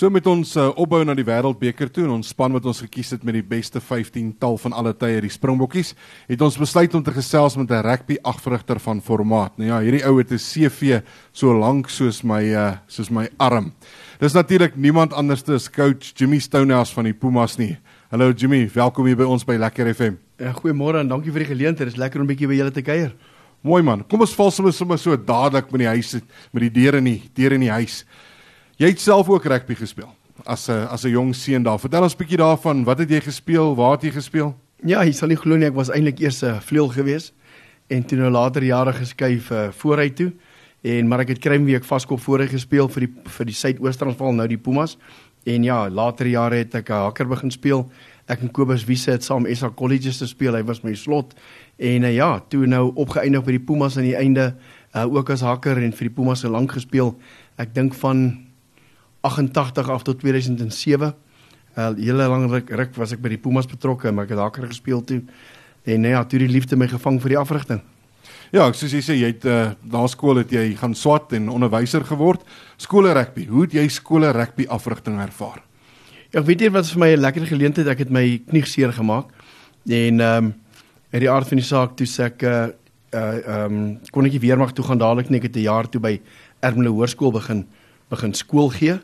So met ons uh, opbou na die Wêreldbeker toe en ons span wat ons gekies het met die beste 15 tal van alle tye, die Springbokkies, het ons besluit om te gesels met 'n rugby agvrigter van formaat. Nou ja, hierdie ou het 'n CV so lank soos my uh, soos my arm. Dis natuurlik niemand anders as coach Jimmy Stonehouse van die Pumas nie. Hallo Jimmy, welkom hier by ons by Lekker FM. Ja, goeiemôre en dankie vir die geleentheid. Dit is lekker om 'n bietjie by julle te kuier. Mooi man. Kom ons val sommer sommer so dadelik met die huis met die deure in die deure in die huis. Jy het self ook rugby gespeel as 'n as 'n jong seun daar. Vertel ons 'n bietjie daarvan. Wat het jy gespeel? Waar het jy gespeel? Ja, jy sal nie glo nie, ek was eintlik eers 'n vleuel gewees en toe nou later jare geskuif uh, vooruit toe. En maar ek het kruimweek vaskop vooruit gespeel vir die vir die Suidoostransvaal nou die Pumas. En ja, later jare het ek 'n hakker begin speel. Ek en Kobus Wiese het saam SA Colleges te speel. Hy was my slot. En uh, ja, toe nou opgeëindig by die Pumas aan die einde, uh, ook as hakker en vir die Pumas se lank gespeel. Ek dink van 88 af tot 2007. Al uh, hele lang ruk, ruk was ek by die Pumas betrokke, maar ek het daar gespeel toe. En nou ja, toe die liefde my gevang vir die afrigting. Ja, soos jy sê, jy het uh, na skool het jy gaan swat en onderwyser geword. Skole rugby. Hoe het jy skole rugby afrigting ervaar? Ja, ek weet nie wat vir my 'n lekker geleentheid ek het my knie seer gemaak. En ehm um, uit die aard van die saak toe sê ek uh ehm um, kon ek weer mag toe gaan dadelik net 'n jaar toe by Ermelo Hoërskool begin begin skool gee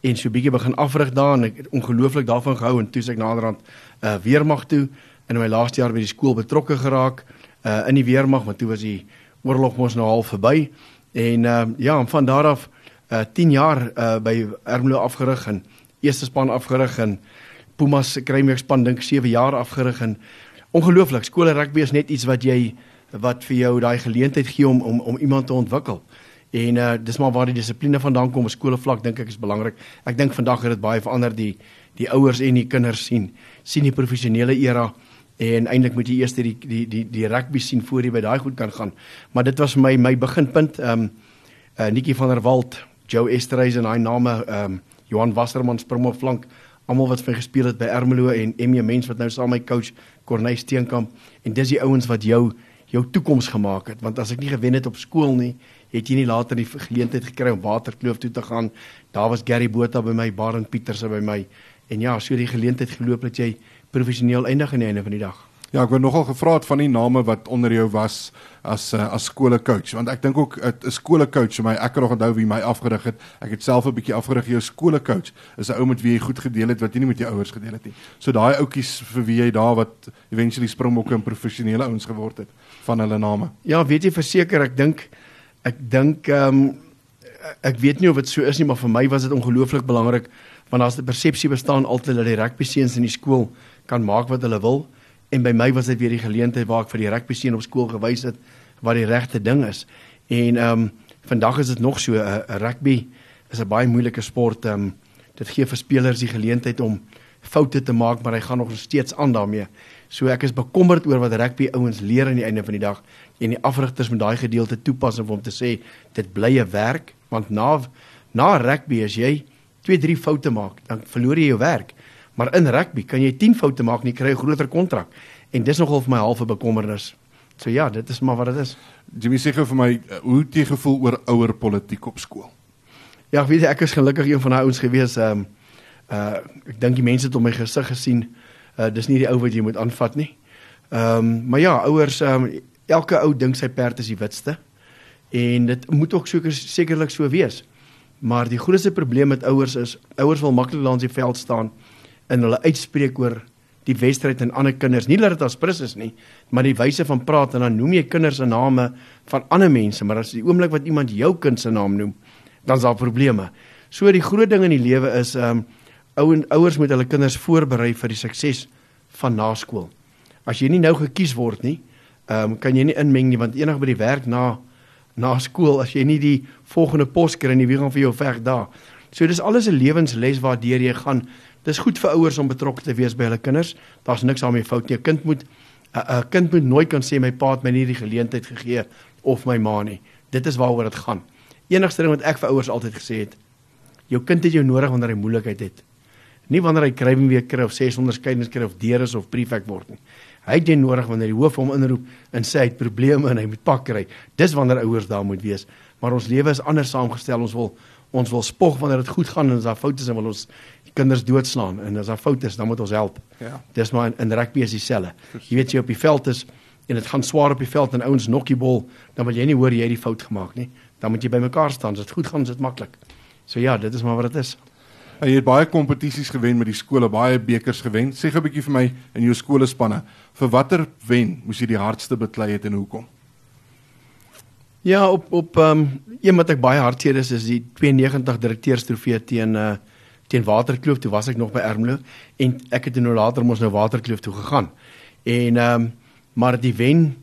en so bietjie begin afrig daar en ek het ongelooflik daarvan gehou en toe ek naderhand uh weermag toe in my laaste jaar by die skool betrokke geraak uh in die weermag want toe was die oorlog mos nou half verby en uh ja van daar af uh 10 jaar uh by Ermelo afgerig en eerste span afgerig en Pumas kry span dink 7 jaar afgerig en ongelooflik skole rugby is net iets wat jy wat vir jou daai geleentheid gee om om om iemand te ontwikkel. En uh dis maar waar die dissipline vandaan kom skoolvlak dink ek is belangrik. Ek dink vandag het dit baie verander die die ouers en die kinders sien sien die professionele era en eintlik moet jy eers die die die die rugby sien voor jy by daai goed kan gaan. Maar dit was my my beginpunt. Um uh Nikki van der Walt, Joe Esterhuis en hy name um Johan Wasserman spring op flank almal wat vir gespeel het by Ermelo en Emmy Mens wat nou saam met my coach Corneille Steenkamp en dis die ouens wat jou jou toekoms gemaak het want as ek nie gewen het op skool nie het jy nie later die geleentheid gekry om Waterkloof toe te gaan. Daar was Gary Botha by my, Baron Pieterse by my. En ja, so die geleentheid geloop dat jy professioneel eindig aan die einde van die dag. Ja, ek word nogal gevra het van die name wat onder jou was as uh, as skoolcoach want ek dink ook 'n skoolcoach vir my ek kan nog onthou wie my afgerig het. Ek het self 'n bietjie afgerig jou skoolcoach is 'n ou met wie jy goed gedeel het wat jy nie met jou ouers gedeel het nie. So daai ouetjies vir wie jy daar wat eventually Springbokke en professionele ouens geword het van hulle name. Ja, weet jy verseker ek dink Ek dink ehm um, ek weet nie of dit so is nie, maar vir my was dit ongelooflik belangrik want daar's 'n persepsie bestaan altyd dat die rugby seuns in die skool kan maak wat hulle wil en by my was dit weer die geleentheid waar ek vir die rugby seun op skool gewys het wat die regte ding is. En ehm um, vandag is dit nog so 'n rugby is 'n baie moeilike sport. Ehm um, dit gee vir spelers die geleentheid om foute te maak, maar hy gaan nog steeds aan daarmee. So ek is bekommerd oor wat rugby ouens leer aan die einde van die dag en die afrigters moet daai gedeelte toepas om te sê dit bly 'n werk want na na rugby as jy 2 3 foute maak dan verloor jy jou werk. Maar in rugby kan jy 10 foute maak en jy kry 'n groter kontrak. En dis nogal vir my halfe bekommernis. So ja, dit is maar wat dit is. Jimmy sê gou vir my hoe het jy gevoel oor ouer politiek op skool? Ja, weet jy ek is gelukkig een van daai ouens gewees ehm um, uh ek dink die mense het op my gesig gesien Uh dis nie die ou wat jy moet aanvat nie. Ehm um, maar ja, ouers ehm um, elke ou dink sy perd is die witste. En dit moet ook seker sekerlik so wees. Maar die grootste probleem met ouers is ouers wil maklik langs die veld staan en hulle uitspreek oor die wedstryd en ander kinders. Nie dat dit as prins is nie, maar die wyse van praat en dan noem jy kinders se name van ander mense, maar as die oomblik wat iemand jou kind se naam noem, dan is daar probleme. So die groot ding in die lewe is ehm um, Ouens ouers moet hulle kinders voorberei vir die sukses van naskool. As jy nie nou gekies word nie, ehm um, kan jy nie inmeng nie want enig by die werk na na skool as jy nie die volgende pos kry nie, wie gaan vir jou veg daar. So dis alles 'n lewensles waardeur jy gaan. Dis goed vir ouers om betrokke te wees by hulle kinders. Daar's niks daarmee fout nie. 'n Kind moet 'n kind moet nooit kan sê my pa het my nie die geleentheid gegee of my ma nie. Dit is waaroor dit gaan. Enigste ding wat ek vir ouers altyd gesê het, jou kind het jou nodig wanneer hy moeilikheid het nie wanneer hy krywing weer kry of 600 skeidings kry of deur is of prefek word nie. Hy het jy nodig wanneer die hoof hom inroep en sê hy het probleme en hy moet pak kry. Dis wanneer ouers daar moet wees. Maar ons lewe is anders saamgestel. Ons wil ons wil spog wanneer dit goed gaan en as daar foute is dan wil ons kinders doodslaan en as daar foute is dan moet ons help. Ja. Dis maar in, in rugby is dieselfde. Jy weet jy op die veld is en dit gaan swaar op die veld en ouens nokkie bol, dan wil jy nie hoor jy het die fout gemaak nie. Dan moet jy bymekaar staan. As dit goed gaan, is dit maklik. So ja, dit is maar wat dit is. Jy het baie kompetisies gewen met die skole, baie bekers gewen. Sê gou 'n bietjie vir my in jou skolespanne, vir watter wen moes jy die hardste beklei het en hoekom? Ja, op op ehm um, een wat ek baie hartseer is is die 92 direkteurstrofee teen uh teen Waterkloof. Toe was ek nog by Ermelo en ek het nou later mos nou Waterkloof toe gegaan. En ehm um, maar die wen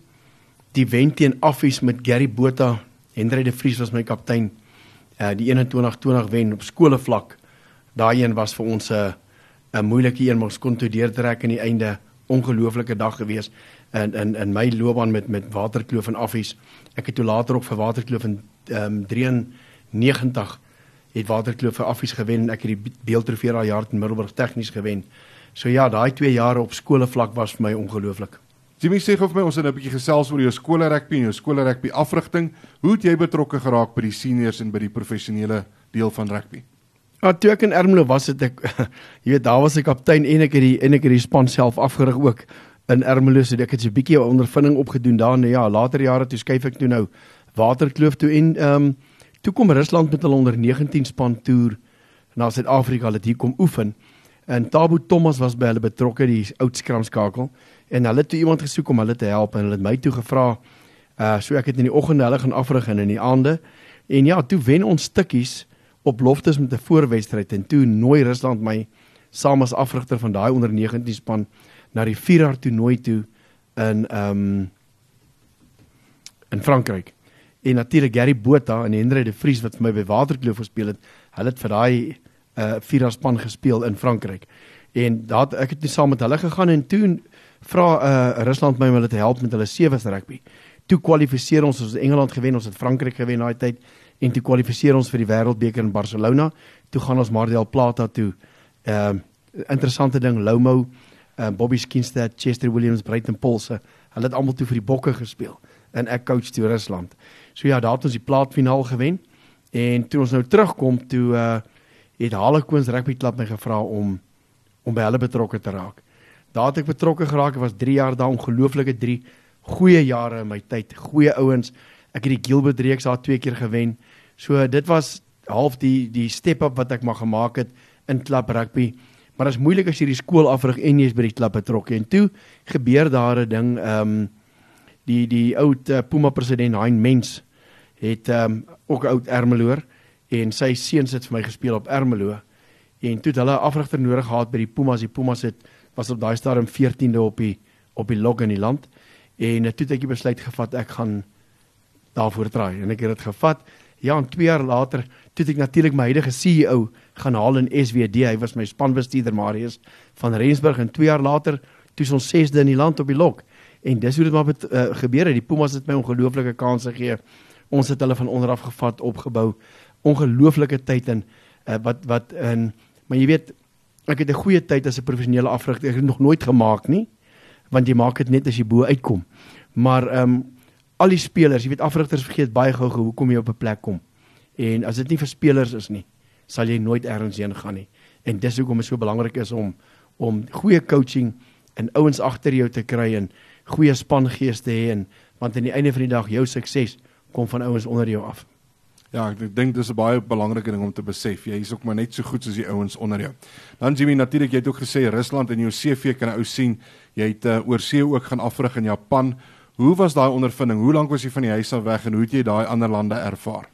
die wen teen Affies met Gary Botha, Hendrik de Vries was my kaptein. Uh die 21-20 wen op skolevlak. Daai een was vir ons 'n 'n moeilike een, maar ons kon toe deurtrek aan die einde. Ongelooflike dag gewees in in in my loopbaan met met Waterkloof en Affies. Ek het toe later ook vir Waterkloof in ehm um, 93 het Waterkloof vir Affies gewen en ek het die beeldtrofee daai jaar in Middelburg tegnies gewen. So ja, daai 2 jare op skolevlak was vir my ongelooflik. Jimmy sê gou vir my ons het 'n bietjie gesels oor jou skole rugby en jou skole rugby afrigting. Hoe het jy betrokke geraak by die seniors en by die professionele deel van rugby? Ja, toe ek in Ermelo was het ek jy weet daar was ek kaptein en ek het die en ek het die span self afgerig ook in Ermelo so ek het so 'n bietjie ondervinding opgedoen daar nou ja, later jare toe skuif ek toe nou Waterkloof toe en ehm um, toe kom Rusland met hulle onder 19 span toer na Suid-Afrika hulle het hier kom oefen. En Tabo Thomas was by hulle betrokke die oud skramskakel en hulle het toe iemand gesoek om hulle te help en hulle het my toe gevra uh so ek het in die oggende hulle gaan afrig en in die aande. En ja toe wen ons stukkies op loftes met 'n voorwedstryd en toe nooi Rusland my saam as afrigter van daai onder 19 span na die vierjaar toernooi toe in ehm um, in Frankryk. En natuurlik Gary Botha en Hendrik de Vries wat vir my by Waterkloof gespeel het, hulle het vir daai uh vierjaar span gespeel in Frankryk. En daar ek het net saam met hulle gegaan en toe vra uh Rusland my om hulle te help met hulle sewe rugby. Toe kwalifiseer ons ons Engeland gewen, ons het Frankryk gewen daai tyd en toe kwalifiseer ons vir die wêreldbeker in Barcelona. Toe gaan ons Mar del Plata toe. Ehm uh, interessante ding, Lomo, ehm uh, Bobby Skinstad, Chester Williams, Brighton Pulse, hulle het almal toe vir die Bokke gespeel en ek coach toe Rusland. So ja, daar het ons die plaasfinaal gewen en toe ons nou terugkom toe uh het Harlequins Rugby Club my gevra om om by hulle betrokke te raak. Daar het ek betrokke geraak. Ek was 3 jaar daar, ongelooflike 3 goeie jare in my tyd, goeie ouens. Ek het die Gilbert reeks daar twee keer gewen. So dit was half die die step up wat ek maar gemaak het in klub rugby. Maar dit is moeilik as jy die skool afrig en jy is by die klub betrokke. En toe gebeur daar 'n ding, ehm um, die die oud uh, Puma president Hein Mens het ehm um, ook oud Ermeloor en sy seuns het vir my gespeel op Ermelo. En toe het hulle 'n afrigter nodig gehad by die Pumas. Die Pumas het was op daai stadium 14de op die op die log in die land. En uh, toe het ek die besluit gevat ek gaan daarvoor draai en ek het dit gevat. Ja, en 2 jaar later toe ek natuurlik my huidige CEO gaan haal in SWD. Hy was my spanbestuurder Marius van Rensburg en 2 jaar later toe ons 6de in die land op die lok. En dis hoe dit maar bet, uh, gebeur het. Die Pumas het my ongelooflike kansse gegee. Ons het hulle van onder af gevat, opgebou. Ongelooflike tyd in uh, wat wat in maar jy weet ek het 'n goeie tyd as 'n professionele afrigter. Ek het nog nooit gemaak nie want jy maak dit net as jy bo uitkom. Maar ehm um, al die spelers, jy weet afrigters vergeet baie gou hoe kom jy op 'n plek kom. En as dit nie vir spelers is nie, sal jy nooit ergens heen gaan nie. En dis hoekom dit so belangrik is om om goeie coaching en ouens agter jou te kry en goeie spangees te hê en want aan die einde van die dag jou sukses kom van ouens onder jou af. Ja, ek dink dis 'n baie belangrike ding om te besef. Jy is ook maar net so goed soos die ouens onder jou. Dan Jimmy, natuurlik jy het ook gesê Rusland in jou CV kan ou sien jy het uh, oor see ook gaan afrig in Japan. Hoe was daai ondervinding? Hoe lank was jy van die huis af weg en hoe het jy daai ander lande ervaar?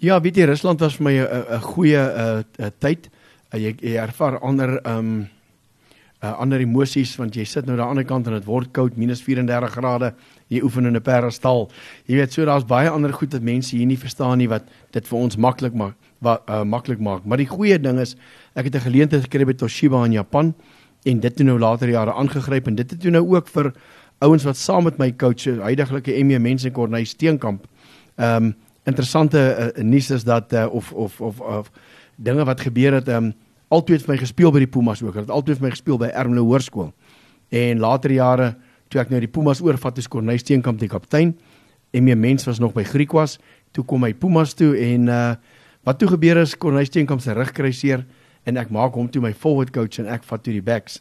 Ja, weet jy Rusland was vir my 'n goeie 'n tyd. Uh, jy, jy ervaar ander ehm um, uh, ander emosies want jy sit nou aan die ander kant en dit word koud minus 34 grade jy oefen in 'n parastal jy weet so daar's baie ander goed wat mense hier nie verstaan nie wat dit vir ons maklik maak wat uh, maklik maak maar die goeie ding is ek het 'n geleentheid gekry by Toshiba in Japan en dit het nou later jare aangegryp en dit het nou ook vir ouens wat saam met my coach huidigelike ME mense in Corneille Steenkamp ehm um, interessante uh, nuus is dat uh, of, of of of dinge wat gebeur het ehm um, altyd vir my gespeel by die Pumas ook. Hulle het altyd vir my gespeel by Ermelo Hoërskool. En later jare toe ek nou die Pumas oorvat as Corneille Steenkamp die kaptein en my mens was nog by Griekwas, toe kom hy Pumas toe en uh Wat toe gebeur is Cornelis Steenkamp se rug kry seer en ek maak hom toe my forward coach en ek vat toe die backs.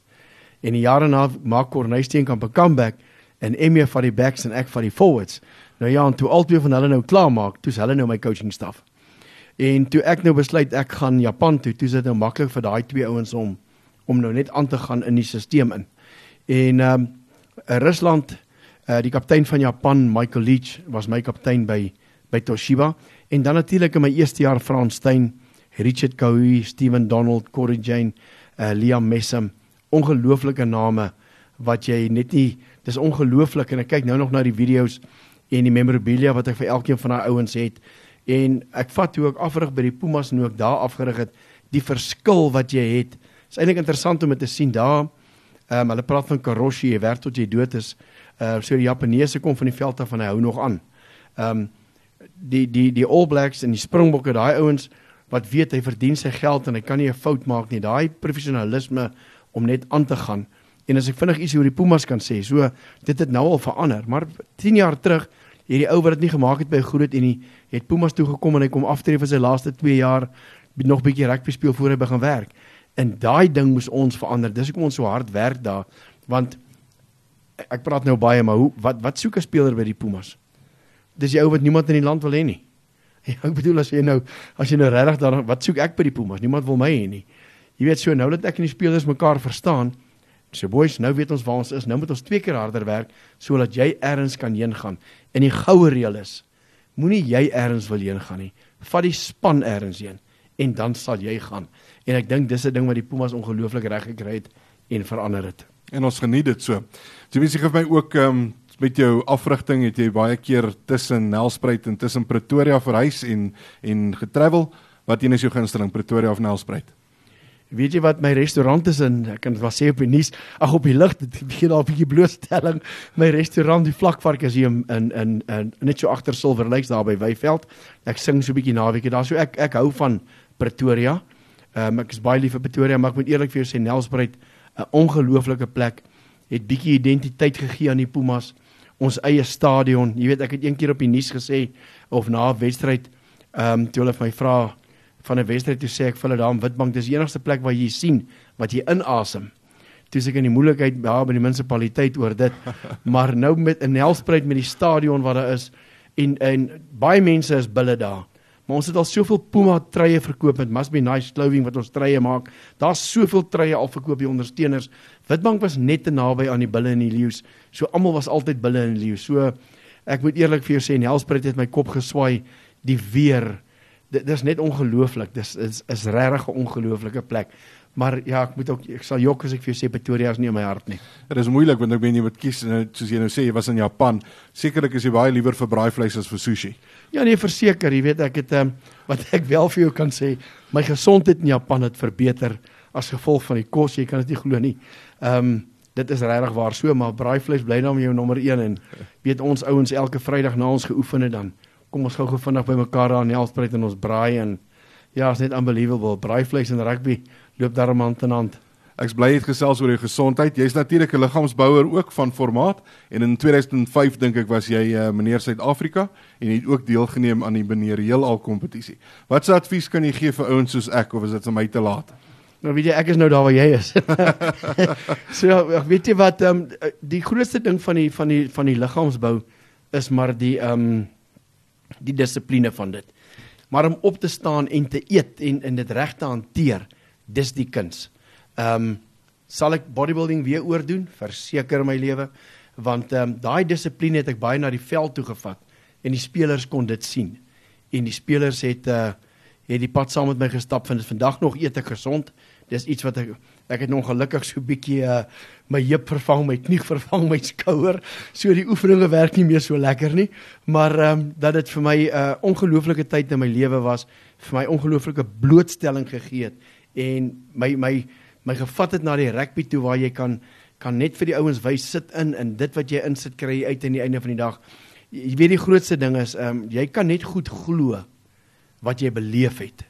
En die jare na maak Cornelis Steenkamp 'n comeback en Emmy vat die backs en ek vat die forwards. Nou ja, en toe albei van hulle nou klaar maak, toe's hulle nou my coaching staf. En toe ek nou besluit ek gaan Japan toe, toe is dit nou maklik vir daai twee ouens om om nou net aan te gaan in die stelsel in. En ehm um, Rusland uh, die kaptein van Japan, Michael Leach, was my kaptein by by Toshiba en dan natuurlik in my eerste jaar Frans Steyn, Richard Kahui, Steven Donald, Corey Jane, uh, Liam Messam, ongelooflike name wat jy net nie dis ongelooflik en ek kyk nou nog na die video's en die memorabilia wat ek vir elkeen van daai ouens het. En ek vat hoe ek afrig by die Pumas en hoe ek daar afgerig het die verskil wat jy het. Is eintlik interessant om dit te sien daar. Ehm um, hulle praat van Karoshi jy werk tot jy dood is. Uh so die Japaneese kom van die veld af en hy hou nog aan. Ehm um, die die die All Blacks en die Springbokke daai ouens wat weet hy verdien sy geld en hy kan nie 'n fout maak nie. Daai professionalisme om net aan te gaan en as ek vinnig iets oor die Pumas kan sê so dit het nou al verander maar 10 jaar terug hierdie ou wat dit nie gemaak het by Groot en hy het Pumas toe gekom en hy kom aftree vir sy laaste 2 jaar nog bietjie rugby speel voor hy begin werk. En daai ding moes ons verander. Dis hoekom ons so hard werk daar want ek praat nou baie maar hoe wat wat soek 'n speler by die Pumas? Dis jy ou wat niemand in die land wil hê nie. Ja, ek bedoel as jy nou as jy nou regtig daar wat soek ek by die Pumas? Niemand wil my hê nie. Jy weet so nou dat ek en die spelers mekaar verstaan. So boys, nou weet ons waar ons is. Nou moet ons twee keer harder werk sodat jy eers kan heen gaan. En die goue reël is: moenie jy eers wil heen gaan nie. Vat die span eers heen en dan sal jy gaan. En ek dink dis 'n ding wat die Pumas ongelooflik reg gekry het en verander het. En ons geniet dit so. Jy weet seker vir my ook ehm um, met jou afrigting het jy baie keer tussen Nelspruit en tussen Pretoria verhuis en en getravel. Wat een is jou gunsteling Pretoria of Nelspruit? Weet jy wat my restaurant is in? Ek kan dit wel sê op die nuus. Ag op die lig, dit begin al 'n bietjie blootstelling. My restaurant, die Vlakvark is hier in in in, in net so agter Silver Lakes daar by Weyveld. Ek sing so 'n bietjie naweke daar. So ek ek hou van Pretoria. Ehm um, ek is baie lief vir Pretoria, maar ek moet eerlik vir jou sê Nelspruit 'n ongelooflike plek. Het bietjie identiteit gegee aan die Pumas. Ons eie stadion. Jy weet ek het een keer op die nuus gesê of na 'n wedstryd ehm um, toe hulle my vra van 'n wedstryd toe sê ek vir hulle daar in Witbank dis die enigste plek waar jy sien wat jy inasem. Toe seker in die moeilikheid daar by die munisipaliteit oor dit. Maar nou met 'n Nelspruit met die stadion wat daar is en en baie mense is bulle daar. Maar ons het al soveel Puma treie verkoop met Must Be Nice clothing wat ons treie maak. Daar's soveel treie al verkoop die ondersteuners. Witbank was net te naby aan die bulle en die leeu's. So almal was altyd bulle en leeu's. So ek moet eerlik vir jou sê Nelspruit het my kop geswaai die weer dit dis net ongelooflik. Dis is is regtig 'n ongelooflike plek. Maar ja, ek moet ook ek sal jok as ek vir jou sê Pretoria is nie in my hart nie. Dit is moeilik want ek ben jy moet kies nou soos jy nou sê jy was in Japan. Sekerlik is jy baie liewer vir braaivleis as vir sushi. Ja nee, verseker, jy weet ek het um, wat ek wel vir jou kan sê, my gesondheid in Japan het verbeter as gevolg van die kos, jy kan dit nie glo nie. Ehm um, dit is regtig waar so, maar braaivleis bly nou jou nommer 1 en weet ons ouens elke Vrydag na ons geoefen het dan kom ons gou gou vinnig by mekaar daar in Helspruit en ons braai en ja, is net unbelievable. Braaivleis en rugby loop daarom hand in hand. Ek's bly jy het gesels oor jou gesondheid. Jy's natuurlik 'n liggaamsbouer ook van formaat en in 2005 dink ek was jy uh, meneer Suid-Afrika en het ook deelgeneem aan die meneer heelal kompetisie. Wat se advies kan jy gee vir ouens soos ek of is dit vir my te laat? Nou weet jy ek is nou daar waar jy is. so weet jy wat um, die grootste ding van die van die van die liggaamsbou is maar die ehm um, die dissipline van dit. Maar om op te staan en te eet en in dit reg te hanteer, dis die kuns. Ehm um, sal ek bodybuilding weer oordoen? Verseker my lewe, want ehm um, daai dissipline het ek baie na die veld toe gevat en die spelers kon dit sien. En die spelers het uh het die pad saam met my gestap vind dit vandag nog eet ek gesond. Dis iets wat ek ek het nog gelukkig so bietjie uh my heup vervang, my knie vervang, my skouer. So die oefeninge werk nie meer so lekker nie, maar ehm um, dat dit vir my 'n uh, ongelooflike tyd in my lewe was, vir my ongelooflike blootstelling gegee het en my my my gevat het na die rugby toe waar jy kan kan net vir die ouens wys sit in en dit wat jy insit kry uit aan die einde van die dag. Jy weet die grootste ding is ehm um, jy kan net goed glo wat jy beleef het.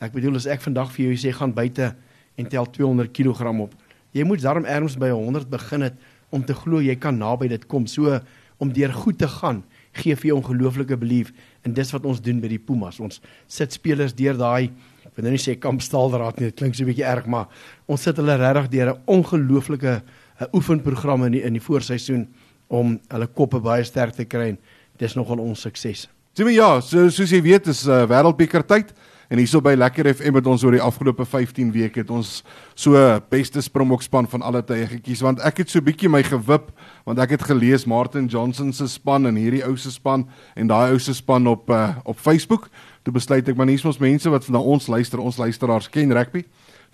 Ek bedoel as ek vandag vir jou sê gaan buite en tel 200 kg op. Jy moet daarom erns by 100 begin het om te glo jy kan naby dit kom. So om deur goed te gaan gee vir jou ongelooflike belief en dis wat ons doen by die Pumas. Ons sit spelers deur daai ek wil nou nie sê kampstaalraad nie, dit klink so 'n bietjie erg, maar ons sit hulle regtig deur 'n ongelooflike uh, oefenprogram in die, in die voorseisoen om hulle koppe baie sterk te kry dis nogal ons sukses. Jimmy ja, so soos jy weet is uh, wêreldbeker tyd. En hierso by Lekker FM het ons oor die afgelope 15 weke het ons so beste Springbok span van alle tye gekies want ek het so bietjie my gewip want ek het gelees Martin Johnson se span en hierdie ou se span en daai ou se span op uh, op Facebook. Toe besluit ek maar hier's ons mense wat na ons luister, ons luisteraars ken rugby.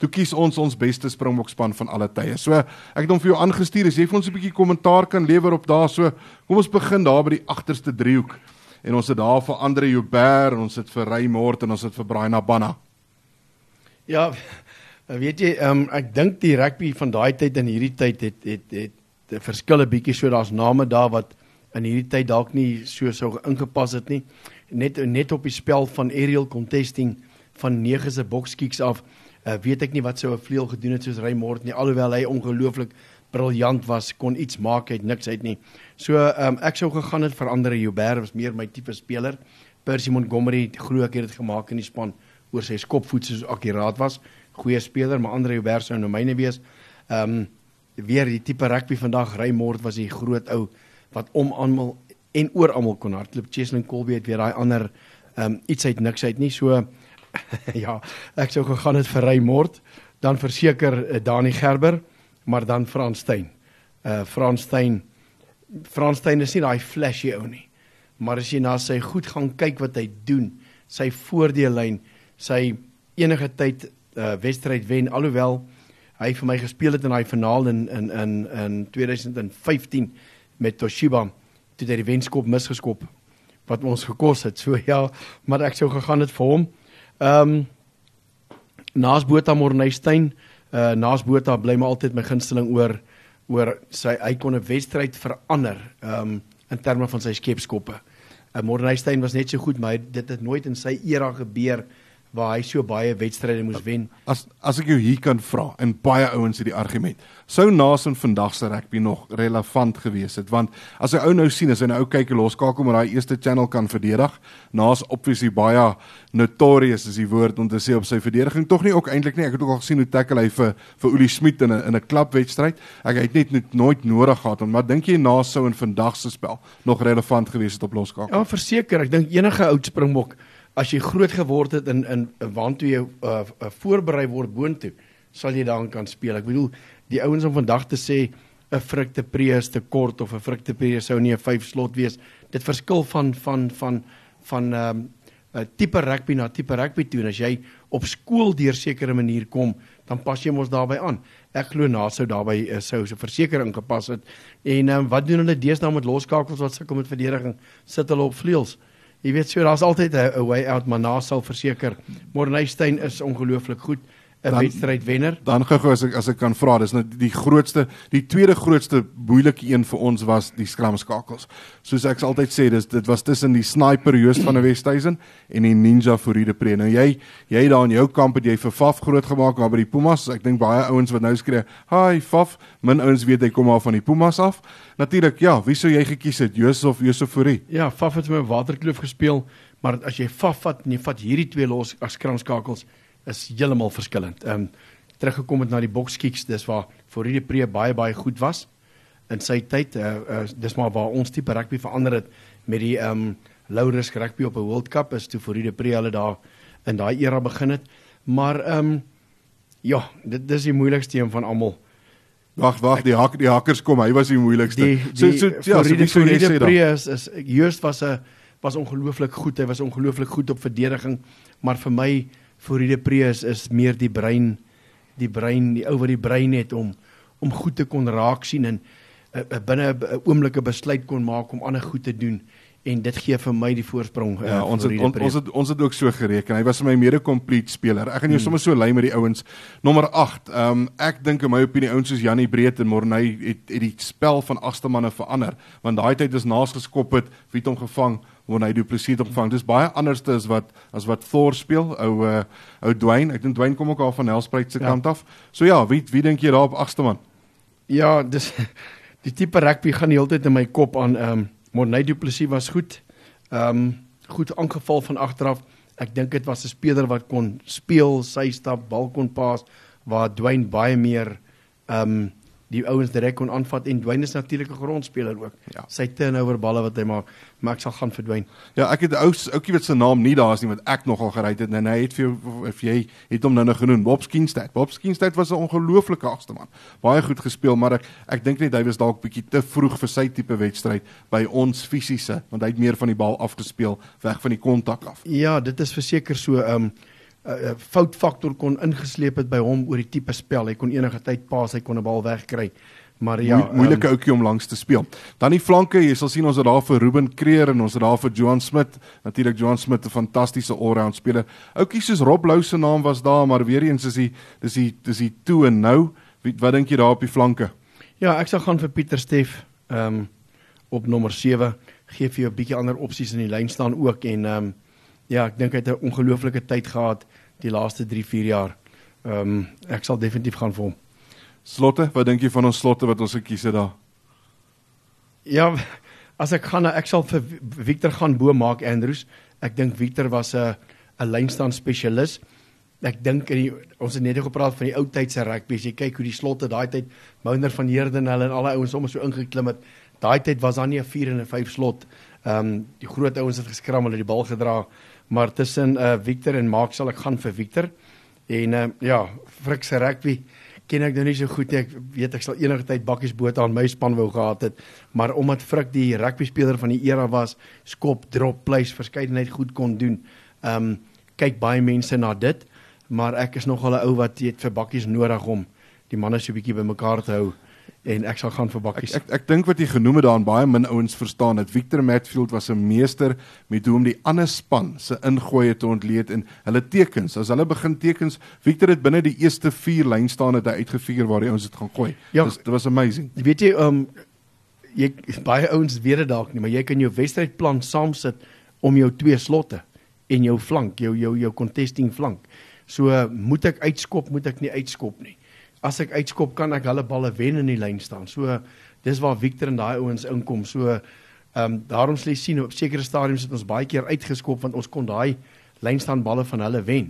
Toe kies ons ons beste Springbok span van alle tye. So ek het hom vir jou aangestuur as jy vir ons 'n bietjie kommentaar kan lewer op daar so. Kom ons begin daar by die agterste driehoek en ons het daar vir Andre Joubert en ons het vir Raymond en ons het vir Brian Abana. Ja, weet jy, um, ek dink die rugby van daai tyd en hierdie tyd het het het, het verskille bietjie so daar's name daar wat in hierdie tyd dalk nie so sou ingepas het nie. Net net op die spel van aerial contesting van 9 se bokskiks af, uh, weet ek nie wat sou 'n vleuel gedoen het soos Raymond nie alhoewel hy ongelooflik briljant was, kon iets maak uit niks uit nie. So ehm um, ek sou gegaan het vir ander Joubert was meer my tipe speler. Percy Montgomery glo ek het dit gemaak in die span oor sy skopvoet soos akkuraat was. Goeie speler, maar ander Joubert sou nou myne wees. Ehm um, weer die tipe rugby vandag Raymond was die groot ou wat om almal en oor almal kon hardloop. Cheslin Colby het weer daai ander ehm um, iets uit niks uit nie. So ja, ek sou gegaan het vir Raymond, dan verseker uh, Dani Gerber, maar dan Frans Steyn. Uh Frans Steyn Frans Steyn is nie daai flashy ou nie. Maar as jy na sy goed gaan kyk wat hy doen, sy voordeellyn, sy enige tyd uh wedstryd wen alhoewel hy vir my gespeel het in daai finaal in in in in 2015 met Toshiba toe die wenskop misgeskop wat ons gekos het. So ja, maar ek sou gegaan het vir hom. Ehm um, Naas Botha Morneystein, uh Naas Botha bly my altyd my gunsteling oor oor sy hy kon 'n wedstryd verander um in terme van sy skepskoppe. uh, Morneystein was net so goed, maar dit het nooit in sy era gebeur waar hy so baie wedstryde moes wen. As as ek jou hier kan vra en baie ouens het die argument. Sou Naas in vandag se rugby nog relevant gewees het want as hy ou nou sien as hy nou kyk en loskakel met daai eerste channel kan verdedig, Naas obviously baie notorious is die woord om te sê op sy verdediging tog nie ook eintlik nie. Ek het ook al gesien hoe tackle hy vir vir Uli Smit in 'n in 'n klapwedstryd. Ek het net net nooit nodig gehad om maar dink jy Naas sou in vandag se spel nog relevant gewees het op loskakel? Ja, verseker, ek dink enige oud Springbok as jy groot geword het in in waantoe jy uh, uh, voorberei word boontoe, sal jy daarin kan speel. Ek bedoel, die ouens om vandag te sê 'n frukte prees te kort of 'n frukte prees sou nie 'n 5 slot wees. Dit verskil van van van van ehm um, 'n tipe rugby na tipe rugby toe as jy op skool deur sekere manier kom, dan pas jy mos daarbey aan. Ek glo na sou daarbey uh, sou so versekering gepas het. En um, wat doen hulle deesdae met loskakels wat sukkel met verdediging? Sit hulle op vleuels? Jy weet so daar's altyd 'n way out maar na sal verseker Morneystein is ongelooflik goed 'n wedstrydwenner. Dan gou-gou as ek as ek kan vra, dis nou die grootste, die tweede grootste moeilike een vir ons was die skramskakels. Soos ek altyd sê, dis dit was tussen die sniper Joost van der Westhuizen en die ninja Fourie de Pre. Nou jy jy daar in jou kamp het jy vir Faf groot gemaak maar by die Pumas. Ek dink baie ouens wat nou skree, "Hi Faf." Min ouens weet hy kom maar van die Pumas af. Natuurlik, ja, wie sou jy gekies het, Joost of Josef Fourie? Ja, Faf het met Waterkloof gespeel, maar as jy Faf vat en jy vat hierdie twee los as skramskakels is heeltemal verskillend. Ehm um, teruggekom het na die bokskiks, dis waar Foride Pre baie baie goed was in sy tyd. Uh, uh, dis maar waar ons tipe rugby verander het met die ehm um, low risk rugby op 'n World Cup is toe Foride Pre hulle daar in daai era begin het. Maar ehm um, ja, dit dis die moeilikste een van almal. Wag, wag, die hak die hakkers kom. Hy was die moeilikste. Die, die, so so ja, so die Foride Pre is, is Joost was 'n was ongelooflik goed. Hy was ongelooflik goed op verdediging, maar vir my Foride Prees is meer die brein die brein die ou wat die brein het om om goed te kon raak sien en uh, uh, binne 'n oomblike besluit kon maak om ander goed te doen en dit gee vir my die voorsprong. Uh, ja, ons het on, ons het ons het ook so gereken. Hy was vir my mede complete speler. Ek gaan jou hmm. sommer so lei met die ouens. Nommer 8. Ehm um, ek dink in my opinie ouens soos Janie Breed en Morney het het die spel van agste manne verander want daai tyd is naas geskop het, wie het hom gevang? wanneer hy Du Plessis opvang. Dis baie anders as wat as wat Thor speel, ou uh, ou Dwayne. Ek dink Dwayne kom ook al van Nelspruit se ja. kant af. So ja, wie wie dink jy daar op agste man? Ja, dis die tipe rugby gaan die hele tyd in my kop aan. Ehm um, Morney Du Plessis was goed. Ehm um, goed aangeval van agteraf. Ek dink dit was 'n speler wat kon speel, sy stap, bal kon pas waar Dwayne baie meer ehm um, die ouens direk kon aanvat en Dwayne is natuurlik 'n grondspeler ook. Ja. Sy turnover balle wat hy maak, maar ek sal gaan vir Dwayne. Ja, ek het ou ouetjie wat se naam nie daar is nie wat ek nogal gery het en hy het vir jou of jy het hom nou nou genoem Bob Skinstad. Bob Skinstad was 'n ongelooflike agste man. Baie goed gespeel, maar ek ek dink net hy was dalk bietjie te vroeg vir sy tipe wedstryd by ons fisiese, want hy het meer van die bal afgespeel weg van die kontak af. Ja, dit is verseker so 'n um, uh, foutfaktor kon ingesleep het by hom oor die tipe spel. Hy kon enige tyd pas, hy kon 'n bal wegkry. Maar ja, Moe- moeilike um, ouetjie om langs te speel. Dan die flanke, jy sal sien ons het daar vir Ruben Kreer en ons het daar vir Johan Smit. Natuurlik Johan Smit 'n fantastiese all-round speler. Ouetjies soos Rob Lou se naam was daar, maar weer eens is hy dis die dis die toe en nou. Wie, wat dink jy daar op die flanke? Ja, ek sal gaan vir Pieter Steef ehm um, op nommer 7. Gee vir jou 'n bietjie ander opsies in die lyn staan ook en ehm um, ja, ek dink hy het 'n ongelooflike tyd gehad die laaste 3-4 jaar. Ehm um, ek sal definitief gaan vir hom. Slotte, wat dink jy van ons slotte wat ons gekies het daar? Ja, as ek gaan ek sal vir Victor gaan bo maak Andrews. Ek dink Victor was 'n 'n lynstaan spesialis. Ek dink in die ons het net gepraat van die ou tyd se rugby. As jy kyk hoe die slotte daai tyd Mounder van Heerden hulle en al die ouens sommer so ingeklim het. Daai tyd was daar nie 'n 4 en 'n 5 slot. Ehm um, die groot ouens het geskram, hulle het die bal gedra. Maar tussen uh Victor en Mark sal ek gaan vir Victor. En uh, ja, Frik se rugby ken ek nou nie so goed nie. Ek weet ek sal enige tyd bakkies bote aan my span wou gehad het, maar omdat Frik die rugby speler van die era was, skop, drop, place, verskeidenheid goed kon doen. Ehm um, kyk baie mense na dit, maar ek is nogal 'n ou wat het vir bakkies nodig om die manne so 'n bietjie bymekaar te hou en ek sal gaan vir Ek bakkies. ek, ek dink wat jy genoem het daarin baie min ouens verstaan dat Victor Matfield was 'n meester met hoe om die ander span se ingooie te ontleed en hulle tekens. As hulle begin tekens, Victor het binne die eerste 4 lyn staan het hy uitgefigure waar die ouens dit gaan gooi. Ja. Dis dit was amazing. Jy weet jy ehm um, jy baie ouens weet dit dalk nie, maar jy kan jou wedstrydplan saamsit om jou twee slotte en jou flank, jou jou jou contesting flank. So moet ek uitskop, moet ek nie uitskop nie. As ek uitskop, kan ek hulle balle wen in die lyn staan. So dis waar Victor en daai ouens inkom. So ehm um, daarom sê sien op sekere stadiums het ons baie keer uitgeskop want ons kon daai lynstaan balle van hulle wen.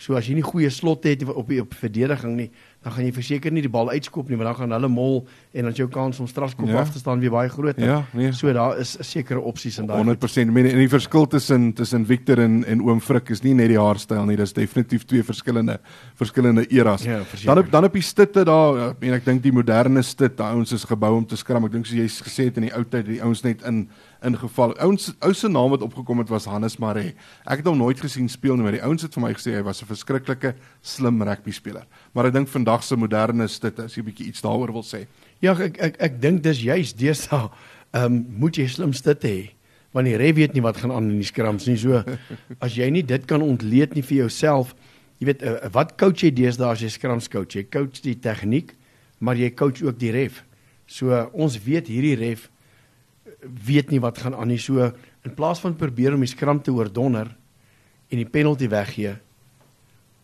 So as jy nie goeie slotte het op op verdediging nie, dan gaan jy verseker nie die bal uitskop nie, want dan gaan hulle mol en dan jou kans om strafskop Ja. af te staan weer baie groter. Ja, nee. So daar is sekere opsies in daai. goed. 100% men en die verskil tussen tussen Victor en en Oom Frik is nie net die haarstyl nie, dis definitief twee verskillende verskillende eras. Ja, verseker. dan op dan op die stitte daar, ek meen ek dink die moderne stit, daai ouens is gebou om te skram. Ek dink soos jy gesê het in die ou tyd, die ouens net in ingeval. Ouens ou se naam wat opgekom het was Hannes Maree. Ek het hom nooit gesien speel nie, maar die ouens het vir my gesê hy was 'n verskriklike slim rugby speler. Maar ek dink vandag se moderne stitte, as jy 'n bietjie iets daaroor wil sê. Ja, ek ek ek dink dis juis deesdae ehm um, moet jy slimste hê want die ref weet nie wat gaan aan in die skrams nie. So as jy nie dit kan ontleed nie vir jouself, jy weet uh, wat coach jy deesdae as jy skrams coach? Jy coach die tegniek, maar jy coach ook die ref. So uh, ons weet hierdie ref weet nie wat gaan aan nie. So in plaas van probeer om die skram te oordonner en die penalty weggee,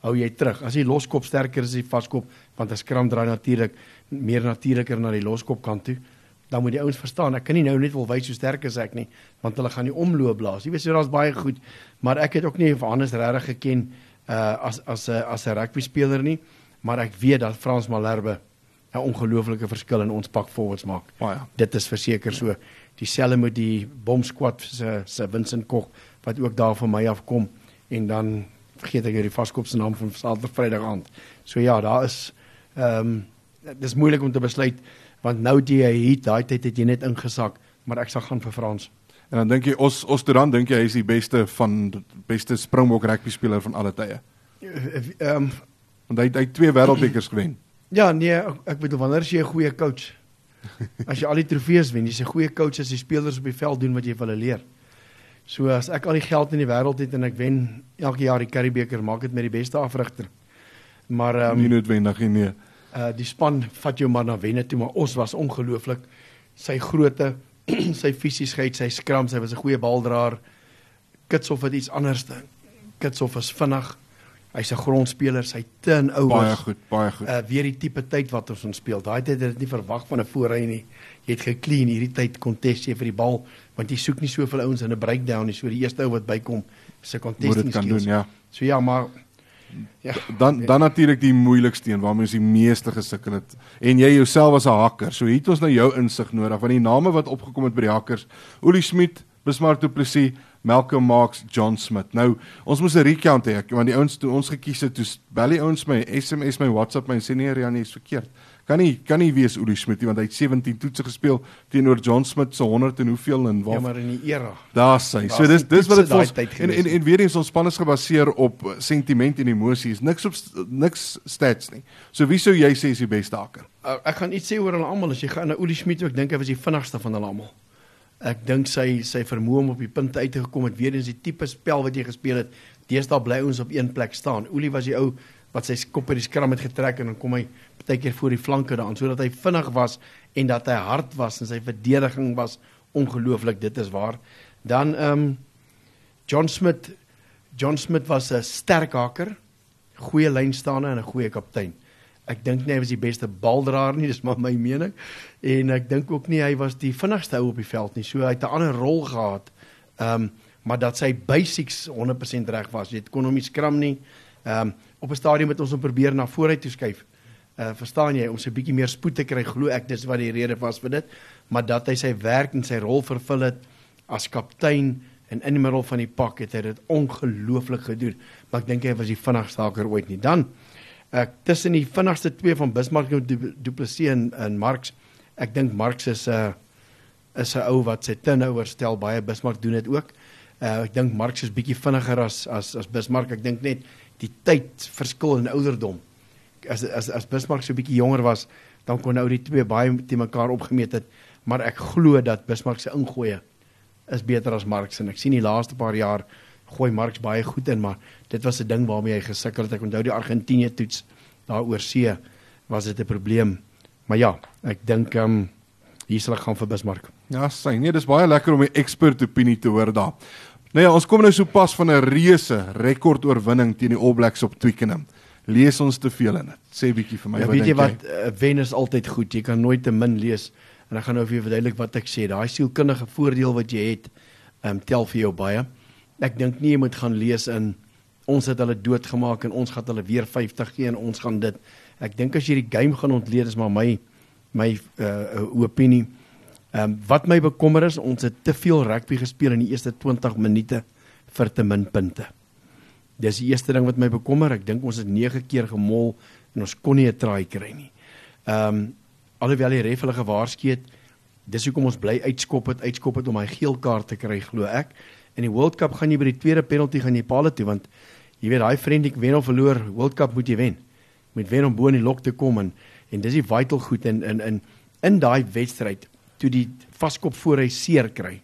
hou jy terug. As die loskop sterker is as die vaskop, want 'n skram draai natuurlik meer natuurliker na die loskop kant toe, dan moet die ouens verstaan, ek kan nie nou net wil wys hoe sterk is ek nie, want hulle gaan die omloop blaas. Jy weet so daar's baie goed, maar ek het ook nie vir Hannes regtig geken uh as as 'n as 'n rugby speler nie, maar ek weet dat Frans Malherbe 'n ongelooflike verskil in ons pak forwards maak. Baie. Dit is verseker so. Dieselfde met die bomsquad se se Vincent Koch wat ook daar van my af kom en dan vergeet ek nou die vaskop se naam van Saterdag Vrydag aand. So ja, daar is ehm um, dis moeilik om te besluit want nou die heat daai tyd het jy net ingesak, maar ek sal gaan vir Frans. En dan dink jy ons ons dan dink jy hy is die beste van beste Springbok rugby speler van alle tye. Ehm um, Want hy hy het twee wêreldbekers gewen. ja, nee, ek- ek bedoel wanneer is jy 'n goeie coach? As jy al die trofees wen, jy's 'n goeie coach as die spelers op die veld doen wat jy vir hulle leer. So as ek al die geld in die wêreld het en ek wen elke jaar die Currybeeker, maak dit met die beste afrigter. Maar ehm Um, nie noodwendig nie. Nee. uh die span vat jou maar na wenne toe, maar ons was ongelooflik. Sy grootte, sy fisiesheid, sy skram, sy was 'n goeie baldraer. Kitshof het iets anders. Kitshof is vinnig. Hy's 'n grondspeler, sy turnovers. Baie goed, baie goed. Uh weer die tipe tyd wat ons ons speel. Daai tyd het dit nie verwag van 'n voorry nie. Jy het gekleen hierdie tyd kontes jy vir die bal want jy soek nie soveel ouens in 'n breakdown nie. So die eerste ou wat bykom se contesting Moet dit kan skills. doen, ja. So ja, maar ja. Dan dan natuurlik die moeilikste een waarmee ons die meeste gesukkel het. En jy jouself as 'n hakker. So hier het ons nou jou insig nodig want die name wat opgekom het by die hakkers, Olie Smit, Bismarck Du Plessis, Malcolm Marx, John Smith. Nou, ons moes 'n recount hê want die ouens toe ons gekies het, toe bel die ouens my, SMS my, WhatsApp my en sê nee, Rian, is verkeerd. Kan nie kan nie wees Olie Smit nie want hy het 17 toetse gespeel teenoor John Smith se 100 en hoeveel en Ja, waar maar in die era. Daar's hy. So dis dis wat dit vir ons en en en weer eens ons span is gebaseer op uh, sentiment en emosies, niks op niks stats nie. So wie sou jy sê is die beste hakker? Uh, ek gaan iets sê oor hulle almal as jy gaan na Olie Smit, ek dink hy was die vinnigste van hulle almal. Ek dink sy sy vermoë om op die punte uit te gekom het weer eens die tipe spel wat jy gespeel het. Deesdae bly ons op een plek staan. Olie was die ou wat sy kop uit die skram het getrek en dan kom hy partykeer voor die flanke daan sodat hy vinnig was en dat hy hard was en sy verdediging was ongelooflik, dit is waar. Dan ehm um, John Smith John Smith was 'n sterk haker, goeie lynstaande en 'n goeie kaptein. Ek dink nie hy was die beste baldraer nie, dis maar my mening. En ek dink ook nie hy was die vinnigste ou op die veld nie. So hy het 'n ander rol gehad. Ehm um, maar dat sy basics 100% reg was. Jy kon hom nie skram nie. Ehm um, op 'n stadium het ons hom probeer na vooruit toe skuif. Uh verstaan jy, om 'n bietjie meer spoed te kry, glo ek dis wat die rede was vir dit, maar dat hy sy werk en sy rol vervul het as kaptein en in die middel van die pak het hy dit ongelooflik gedoen. Maar ek dink hy was die vinnigste haker ooit nie. Dan ek tussen die vinnigste twee van Bismarck en Du- Du Plessis en, en Marx, ek dink Marx is 'n uh, is 'n ou wat sy turnover stel baie Bismarck doen dit ook. Uh, ek dink Marx is bietjie vinniger as as as Bismarck. Ek dink net die tyd verskil in ouderdom. As as as Bismarck so bietjie jonger was, dan kon nou die twee baie te mekaar opgemeet het, maar ek glo dat Bismarck se ingooie is beter as Marx en ek sien die laaste paar jaar gooi Marx baie goed in, maar dit was 'n ding waarmee hy gesukkel het. Ek onthou die Argentinië toets daar oor see was dit 'n probleem. Maar ja, ek dink ehm um, hier sal ek gaan vir Bismarck. Ja, sy. Nee, dis baie lekker om 'n expert opinie te hoor daar. Nou ja, ons kom nou so pas van 'n reuse rekordoorwinning teen die All Blacks op Twickenham. Lees ons te veel in dit. Sê bietjie vir my Ja, wat weet jy dink wat uh, wen is altyd goed. Jy kan nooit te min lees en ek gaan nou vir jou verduidelik wat ek sê. Daai sielkundige voordeel wat jy het, ehm um, tel vir jou baie. Ek dink nie jy moet gaan lees in ons het hulle doodgemaak en ons gaan hulle weer 50 gee en ons gaan dit. Ek dink as jy die game gaan ontleed is maar my my uh, opinie. Ehm um, wat my bekommer is, ons het te veel rugby gespeel in die eerste 20 minute vir te min punte. Dis die eerste ding wat my bekommer. Ek dink ons het 9 keer gemol en ons kon nie 'n try kry nie. Ehm um, alhoewel die ref hulle gewaarsku het, dis hoekom ons bly uitskop het, uitskop het om hy geel kaart te kry, glo ek. In die World Cup gaan jy by die tweede penalty gaan jy paal toe want jy weet daai vriendelik wen of verloor, World Cup moet jy wen. Moet wen om bo in die lok te kom en en dis die vital goed in in in in daai wedstryd toe die vaskop voor hy seer kry.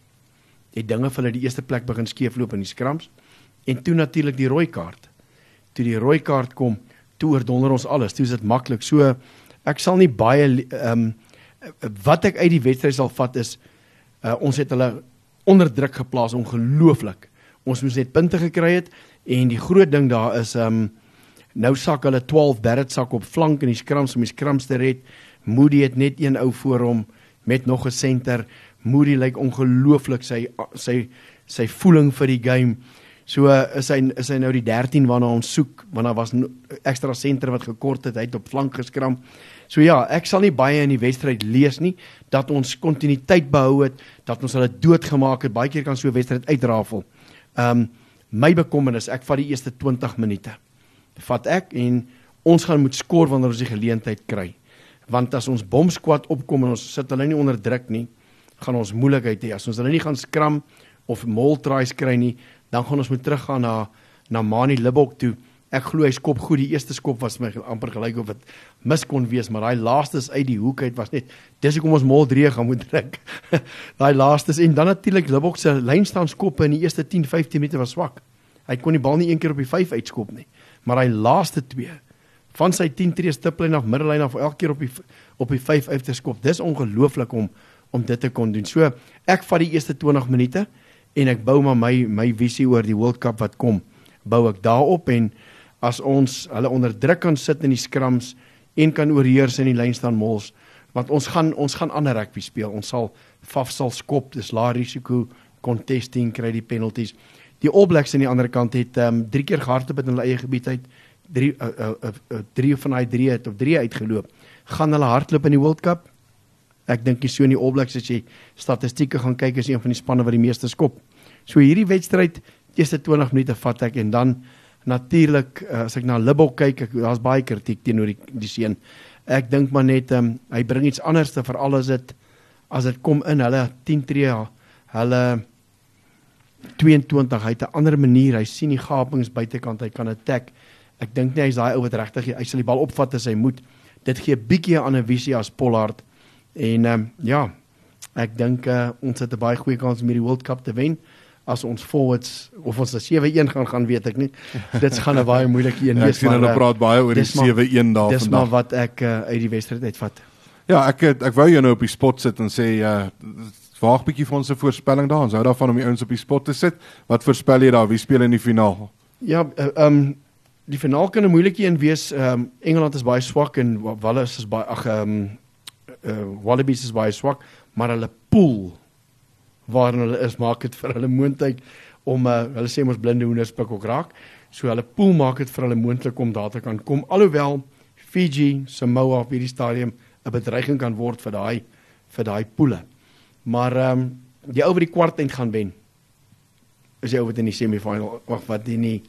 Het dinge vir hulle die eerste plek begin skeefloop in die skrams en toe natuurlik die rooi kaart. Toe die rooi kaart kom, toe oordonder ons alles. Toe is dit maklik. So ek sal nie baie ehm um, wat ek uit die wedstryd sal vat is uh, ons het hulle onder druk geplaas ongelooflik. Ons moes net punte gekry het en die groot ding daar is um, nou sak hulle 12 Barrett sak op flank in die skrams om die skrams te red. Moody het net een ou voor hom met nog 'n senter. Moody lyk ongelooflik sy sy sy voeling vir die game. So uh, is hy is hy nou die 13 waarna ons soek want daar was no, ekstra senter wat gekort het, hy het op flank geskram. So ja, ek sal nie baie in die wedstryd lees nie dat ons kontinuïteit behou het, dat ons hulle doodgemaak het. Baie keer kan so 'n wedstryd uitrafel. Ehm um, my bekommernis, ek vat die eerste 20 minute. Vat ek en ons gaan moet skoor wanneer ons die geleentheid kry. Want as ons bomskwad opkom en ons sit hulle nie onder druk nie, gaan ons moeilikheid hê. As ons hulle nie gaan skram of mol tries kry nie, dan gaan ons moet teruggaan na na Mani Libok toe. Ek glo hy skop goed. Die eerste skop was my amper gelyk of dit mis kon wees, maar daai laaste is uit die hoek uit was net dis hoekom ons mol 3 gaan moet druk. daai laaste en dan natuurlik Libok se lynstaan skoppe in die eerste 10 15 minute was swak. Hy kon die bal nie een keer op die 5 uitskop nie. Maar hy laaste twee van sy 10 tree stiplyn af middellyn af elke keer op die op die 5 uit te skop. Dis ongelooflik om om dit te kon doen. So ek vat die eerste 20 minute en ek bou maar my my visie oor die World Cup wat kom. Bou ek daarop en as ons hulle onder druk kan sit in die scrums en kan oorheers in die lyn staan mols want ons gaan ons gaan ander rugby speel. Ons sal Faf sal skop, dis lae risiko contesting kry die penalties. Die All Blacks aan die ander kant het ehm um, drie keer gehardloop in hulle eie gebied uit. Drie uh, uh, uh, uh, drie van daai drie het of drie uitgeloop. Gaan hulle hardloop in die World Cup? Ek dink jy so in die All Blacks as jy statistieke gaan kyk is een van die spanne wat die meeste skop. So hierdie wedstryd eerste 20 minute vat ek en dan natuurlik uh, as ek na Libbok kyk, daar's baie kritiek teenoor die die seun. Ek dink maar net um, hy bring iets anders te veral as dit as dit kom in hulle 10 tree hulle 22 hy het 'n ander manier hy sien die gapings buitekant hy kan attack ek dink nie hy's daai ou wat regtig hy sal die bal opvat as hy moet dit gee bietjie 'n ander visie as Pollard en um, ja ek dink uh, ons het 'n baie goeie kans om hierdie World Cup te wen as ons forwards of ons 'n 7-1 gaan gaan weet ek nie dit gaan 'n baie moeilike een ja, wees maar hulle eh, praat baie oor die 7-1 daar vandag dis maar wat ek uh, uit die wedstryd uitvat Ja, ek het, ek wou jou nou op die spot sit en sê ja, uh, waag bietjie vir ons 'n voorspelling daar. Ons hou daarvan om die ouens op die spot te sit. Wat voorspel jy daar? Wie speel in die finaal? Ja, eh, ehm uh, um, die finaal kan 'n moeilike een wees. Ehm um, Engeland is baie swak en Wales is baie ag ehm um, uh, Wallabies is baie swak, maar hulle pool waarin hulle is maak dit vir hulle moontlik om uh, hulle sê ons blinde hoenders pik ook raak. So hulle pool maak dit vir hulle moontlik om daar te kan kom. Alhoewel Fiji, Samoa op hierdie stadium 'n bedreiging kan word vir daai vir daai poele. Maar ehm um, die ou wat die kwart eind gaan wen is die ou wat in die semifinal of wat in die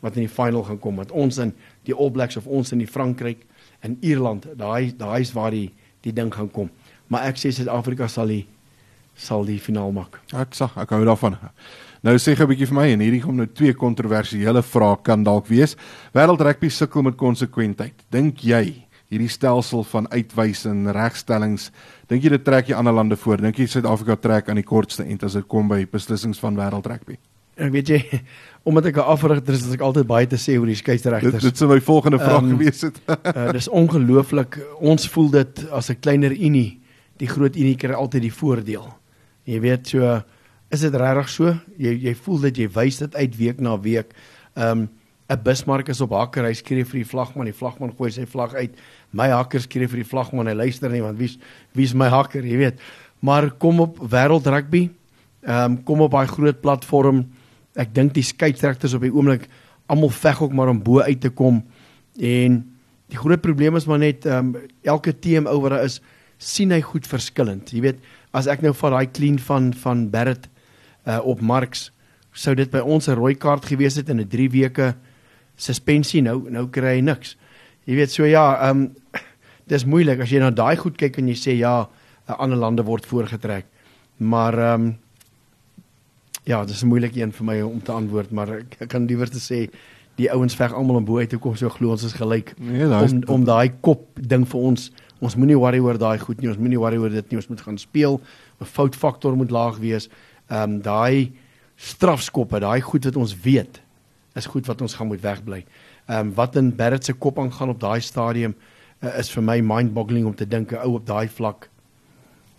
wat in die final gaan kom met ons in die All Blacks of ons in die Frankryk en Ierland. Daai daai is waar die die ding gaan kom. Maar ek sê Suid-Afrika sal die sal die finaal maak. Ek sê ek hou daarvan. Nou sê gou 'n bietjie vir my en hierdie kom nou twee kontroversiële vrae kan dalk wees. Wêreld rugby sukkel met konsekwentheid. Dink jy hierdie stelsel van uitwys en regstellings, dink jy dit trek jy ander lande voor? Dink jy Suid-Afrika trek aan die kortste end as dit kom by beslissings van wêreld rugby? Ek weet jy, omdat ek 'n afrigter is, is ek altyd baie te sê oor die skeieregters. Dit, dit sou my volgende vraag um, gewees het. uh, dis ongelooflik. Ons voel dit as 'n kleiner unie, die groot unie kry altyd die voordeel. Jy weet so, is dit regtig so? Jy jy voel dat jy wys dit uit week na week. Ehm um, 'n Bismarck is op hakker, hy skree vir die vlagman, die vlagman gooi sy vlag uit. My hakker skree vir die vlagman, hy luister nie want wie's wie's my hakker, jy weet. Maar kom op wêreld rugby. Ehm um, kom op daai groot platform. Ek dink die skeieregters op die oomblik almal veg ook maar om bo uit te kom en die groot probleem is maar net ehm um, elke team ou wat daar is, sien hy goed verskillend. Jy weet, as ek nou van daai clean van van Barrett uh, op Marks sou dit by ons 'n rooi kaart gewees het in 'n 3 weke suspensie nou nou kry hy niks. Jy weet so ja, ehm um, dis moeilik as jy na daai goed kyk en jy sê ja, ander lande word voorgetrek. Maar ehm um, ja, dis 'n moeilike een vir my om te antwoord, maar ek, ek kan liewer te sê die ouens veg almal om bo uit te kom so glo ons is gelyk. Nee, om om daai kop ding vir ons Ons moenie worry oor daai goed nie. Ons moenie worry oor dit nie. Ons moet gaan speel. 'n Foutfaktor moet laag wees. Ehm um, daai strafskoppe, daai goed wat ons weet is goed wat ons gaan moet wegbly. Ehm um, wat in Barrett se kop aangaan op daai stadium uh, is vir my mind-boggling om te dink 'n ou op daai vlak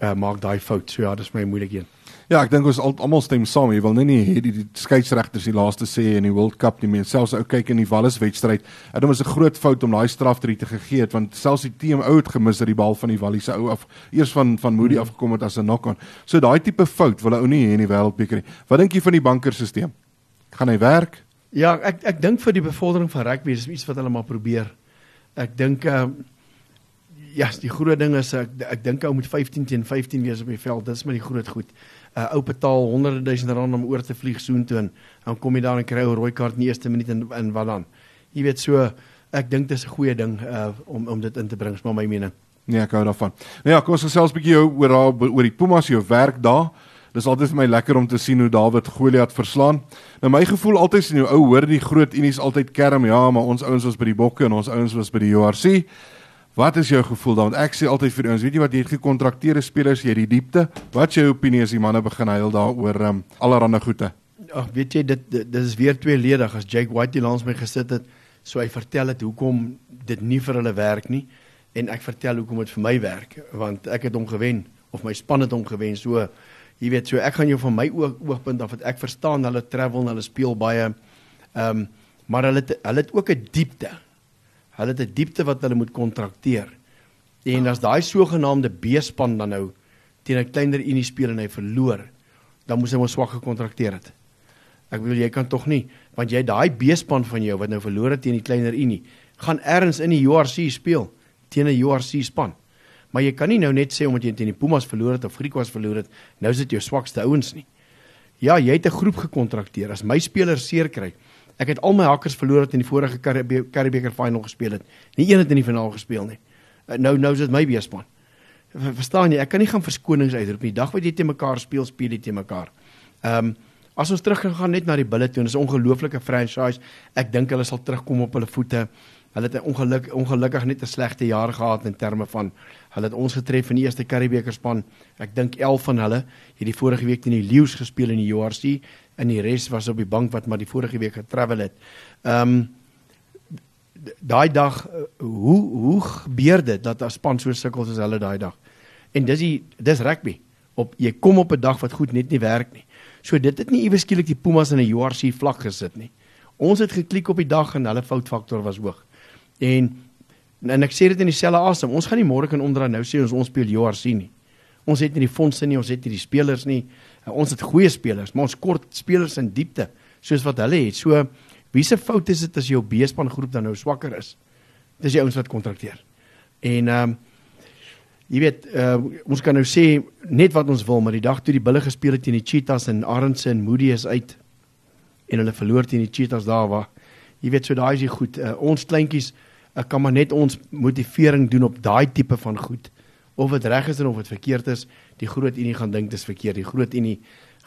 uh, maak daai fout. So ja, dis my moeilik een. Ja, ek dink ons al almal stem saam. Jy wil net nie hê die, die skeieregters die laaste sê in die World Cup nie. Mens selfs ou kyk in die Wallis wedstryd. Dit was 'n groot fout om daai straf te gegee het want selfs die team ou het gemis dat die bal van die Wallis se ou af eers van van Moody hmm. afgekom het as 'n knock-on. So daai tipe fout wil ou nie hê in die wêreldbeker nie. Wat dink jy van die bankerstelsel? Gaan hy werk? Ja, ek ek dink vir die bevordering van rugby is iets wat hulle maar probeer. Ek dink ehm uh, ja, die groot ding is ek ek dink ou moet 15 teen 15 wees op die veld. Dis maar die groot goed. 'n uh, Ou betaal honderde duisende rand om oor te vlieg soontoe en dan kom jy daar en kry 'n rooi kaart in die eerste minuut in in wat dan. Jy weet so ek dink dis 'n goeie ding uh om om dit in te bring, is maar my mening. Nee, ek hou daarvan. Nou ja, kom ons gesels 'n bietjie oor oor die Pumas jou werk daar. Dis altyd vir my lekker om te sien hoe Dawid Goliat verslaan. Nou my gevoel altyd sien hoe ou hoor die groot unies altyd kerm, ja, maar ons ouens was by die bokke en ons ouens was by die URC. Wat is jou gevoel dan? Ek sê altyd vir ouens, weet jy wat jy het gekontrakteerde spelers hier die diepte. Wat is jou opinie as die manne begin huil daaroor um, allerhande goede? Ag, weet jy dit dit is weer tweeledig as Jake White die langs my gesit het, so hy vertel dit hoekom dit nie vir hulle werk nie en ek vertel hoekom dit vir my werk want ek het hom gewen of my span het hom gewen. So Jy weet, so ek gaan jou van my oog, oogpunt af wat ek verstaan hulle travel en hulle speel baie ehm um, Maar hulle het, hulle het ook 'n diepte. Hulle het 'n diepte wat hulle moet kontrakteer. En as daai sogenaamde B-span dan nou teen 'n kleiner unie speel en hy verloor, dan moes hy mos swak gekontrakteer het. Ek bedoel jy kan tog nie want jy daai B-span van jou wat nou verloor het teen die kleiner unie, gaan ergens in die URC speel teen 'n URC span. Maar jy kan nie nou net sê omdat jy teen die Pumas verloor het of Griquas verloor het, nou is dit jou swakste ouens nie. Ja, jy het 'n groep gekontrakteer. As my spelers seer kry, ek het al my hakkers verloor het in die vorige Karibeker final gespeel het. Nie een het in die finaal gespeel nie. Uh, nou nou is dit my beespan. Verstaan jy? Ek kan nie gaan verskonings uitroep nie. Dag wat jy te mekaar speel, speel jy te mekaar. Ehm um, as ons terug gaan net na die Bulle toe, dis 'n ongelooflike franchise. Ek dink hulle sal terugkom op hulle voete. Hulle het ongeluk ongelukkig net 'n slegte jaar gehad in terme van hulle het ons getref in die eerste Karibeker span. Ek dink 11 van hulle het die vorige week teen die Lions gespeel in die URC en die res was op die bank wat maar die vorige week getravel het. Ehm um, daai dag hoe hoe gebeur dit dat 'n span so sukkel soos hulle daai dag? En dis die dis rugby. Op jy kom op 'n dag wat goed net nie werk nie. So dit het nie iewes skielik die Pumas in 'n URC vlak gesit nie. Ons het geklik op die dag en hulle foutfaktor was hoog. En en ek sê dit in dieselfde asem. Ons gaan nie môre kan ondra nou sê ons ons speel URC nie. Ons het nie die fondse nie, ons het nie die spelers nie. Ons het goeie spelers, maar ons kort spelers in diepte soos wat hulle het. So Wie se fout is dit as jou B-span groep dan nou swakker is? Dis die ouens wat kontrakteer. En ehm um, jy weet, uh, ons kan nou sê net wat ons wil, maar die dag toe die Bulle gespeel het teen die Cheetahs en Arendse en Moody is uit en hulle verloor teen die Cheetahs daar waar jy weet so daai is die goed. Uh, ons kleintjies uh, kan maar net ons motivering doen op daai tipe van goed. Of dit reg is of dit verkeerd is, die groot unie gaan dink dit is verkeerd. Die groot unie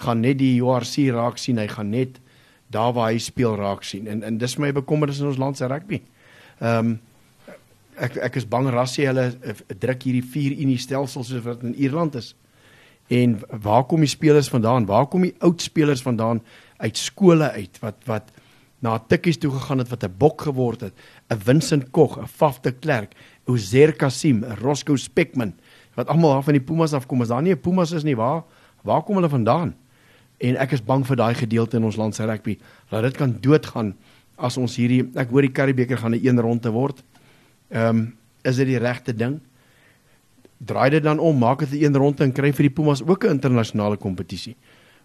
gaan net die URC raak sien, hy gaan net daar waar hy speel raak sien en en dis my bekommernis in ons land se rugby. Ehm um, ek ek is bang rassie hulle uh, druk hierdie 4 unie stelsel soos wat in Ierland is. En waar kom die spelers vandaan? Waar kom die oud spelers vandaan uit skole uit wat wat na tikkies toe gegaan het wat 'n bok geword het, 'n Vincent Koch, 'n Faf de Klerk, Uzer Kasim, 'n Roscoe Spekman wat almal van die Pumas af kom. Is daar nie 'n Pumas is nie waar? Waar kom hulle vandaan? en ek is bang vir daai gedeelte in ons land se rugby dat dit kan doodgaan as ons hierdie ek hoor die Karibeker gaan 'n een ronde word. Ehm um, is dit die regte ding? Draai dit dan om, maak dit 'n een ronde en kry vir die Pumas ook 'n internasionale kompetisie.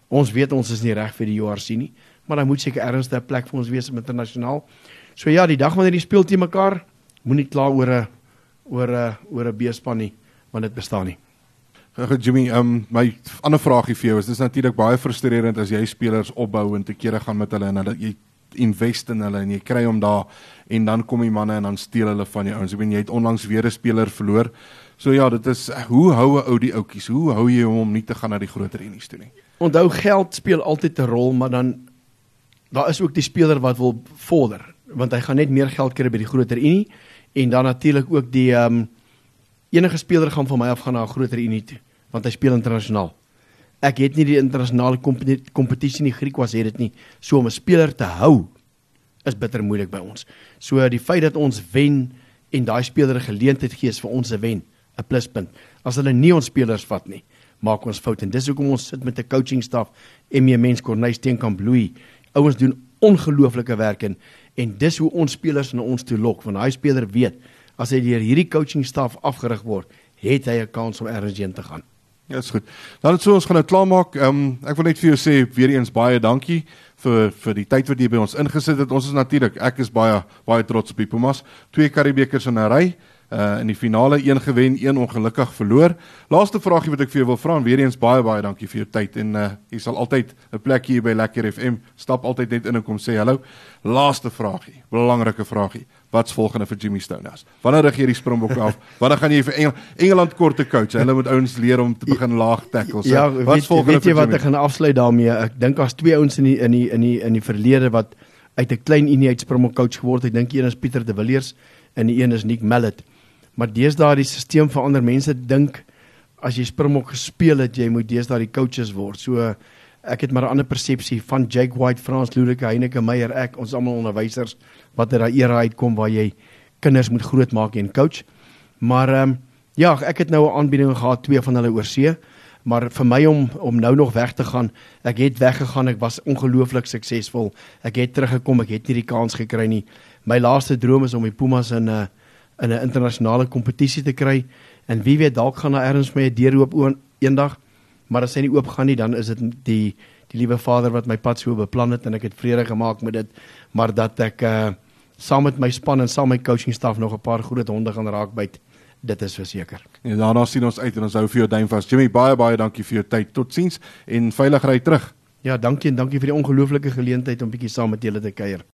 Ons weet ons is nie reg vir die URC nie, maar dan moet seker ergens 'n plek vir ons wees internasionaal. So ja, die dag wanneer die speel teen mekaar, moenie kla oor 'n oor 'n oor 'n beespan nie, want dit bestaan nie. Ag Jimmy, um, my ander vraagie vir jou is dis natuurlik baie frustrerend as jy spelers opbou en te kere gaan met hulle en hulle jy invest in hulle en jy kry hom daar en dan kom die manne en dan steel hulle van jou ouens. Ek weet jy het onlangs weer 'n speler verloor. So ja, dit is hoe hou 'n ou die ouetjies? Hoe hou jy hom om nie te gaan na die groter unies toe nie? Onthou geld speel altyd 'n rol, maar dan daar is ook die speler wat wil vorder, want hy gaan net meer geld kry by die groter unie en dan natuurlik ook die ehm um, enige speler gaan van my af gaan na 'n groter unie toe want hy speel internasionaal. Ek het nie die internasionale kompetisie nie Griekwas het dit nie. So om 'n speler te hou is bitter moeilik by ons. So die feit dat ons wen en daai speler 'n geleentheid gee vir ons se wen, 'n pluspunt. As hulle nie ons spelers vat nie, maak ons fout en dis hoekom ons sit met 'n coaching staf en mee mens Cornelis Steenkamp Louis. Ouens doen ongelooflike werk en en dis hoe ons spelers na ons toe lok want daai speler weet as hy deur hierdie coaching staf afgerig word, het hy 'n kans om ergens heen te gaan. Ja, is goed. Dan het so ons gaan nou klaarmaak. Ehm um, ek wil net vir jou sê weer eens baie dankie vir vir die tyd wat jy by ons ingesit het. Ons is natuurlik ek is baie baie trots op die Pumas. Twee Karibekers in 'n ry uh in die finale een gewen, een ongelukkig verloor. Laaste vraagie wat ek vir jou wil vra en weer eens baie baie dankie vir jou tyd en uh jy sal altyd 'n plek hier by Lekker FM stap altyd net in en kom sê hallo. Laaste vraagie, belangrike vraagie. Wat's volgende vir Jimmy Stonehouse? Wanneer rig jy die Springbokke af? Wanneer gaan jy vir Engel, Engeland korte coach? Hulle moet ouens leer om te begin laag tackle. So, ja, wat's volgende weet jy wat ek gaan afsluit daarmee? Ek dink daar's twee ouens in die in die in die in die verlede wat uit 'n klein unie uit Springbok coach geword het. Ek dink een is Pieter de Villiers en die een is Nick Mallet. Maar deesdae die stelsel verander. Mense dink as jy Springbok gespeel het, jy moet deesdae die coaches word. So ek het maar 'n ander persepsie van Jake White, Frans Luleke, Heineke Meyer, ek, ons almal onderwysers wat uit daai era uitkom waar jy kinders moet grootmaak en coach. Maar ehm um, ja, ek het nou 'n aanbieding gehad twee van hulle oorsee. Maar vir my om om nou nog weg te gaan, ek het weggegaan, ek was ongelooflik suksesvol. Ek het teruggekom, ek het nie die kans gekry nie. My laaste droom is om die Pumas in 'n in 'n internasionale kompetisie te kry en wie weet dalk gaan daar ergens my 'n deur oop eendag. Maar as hy nie oop gaan nie, dan is dit die die liewe Vader wat my pad so beplan het en ek het vrede gemaak met dit, maar dat ek uh saam met my span en saam met my coaching staf nog 'n paar groot honde gaan raak byt. Dit is verseker. En daarna sien ons uit en ons hou vir jou duim vas. Jimmy, baie baie dankie vir jou tyd. Totsiens en veilig ry terug. Ja, dankie en dankie vir die ongelooflike geleentheid om bietjie saam met julle te kuier.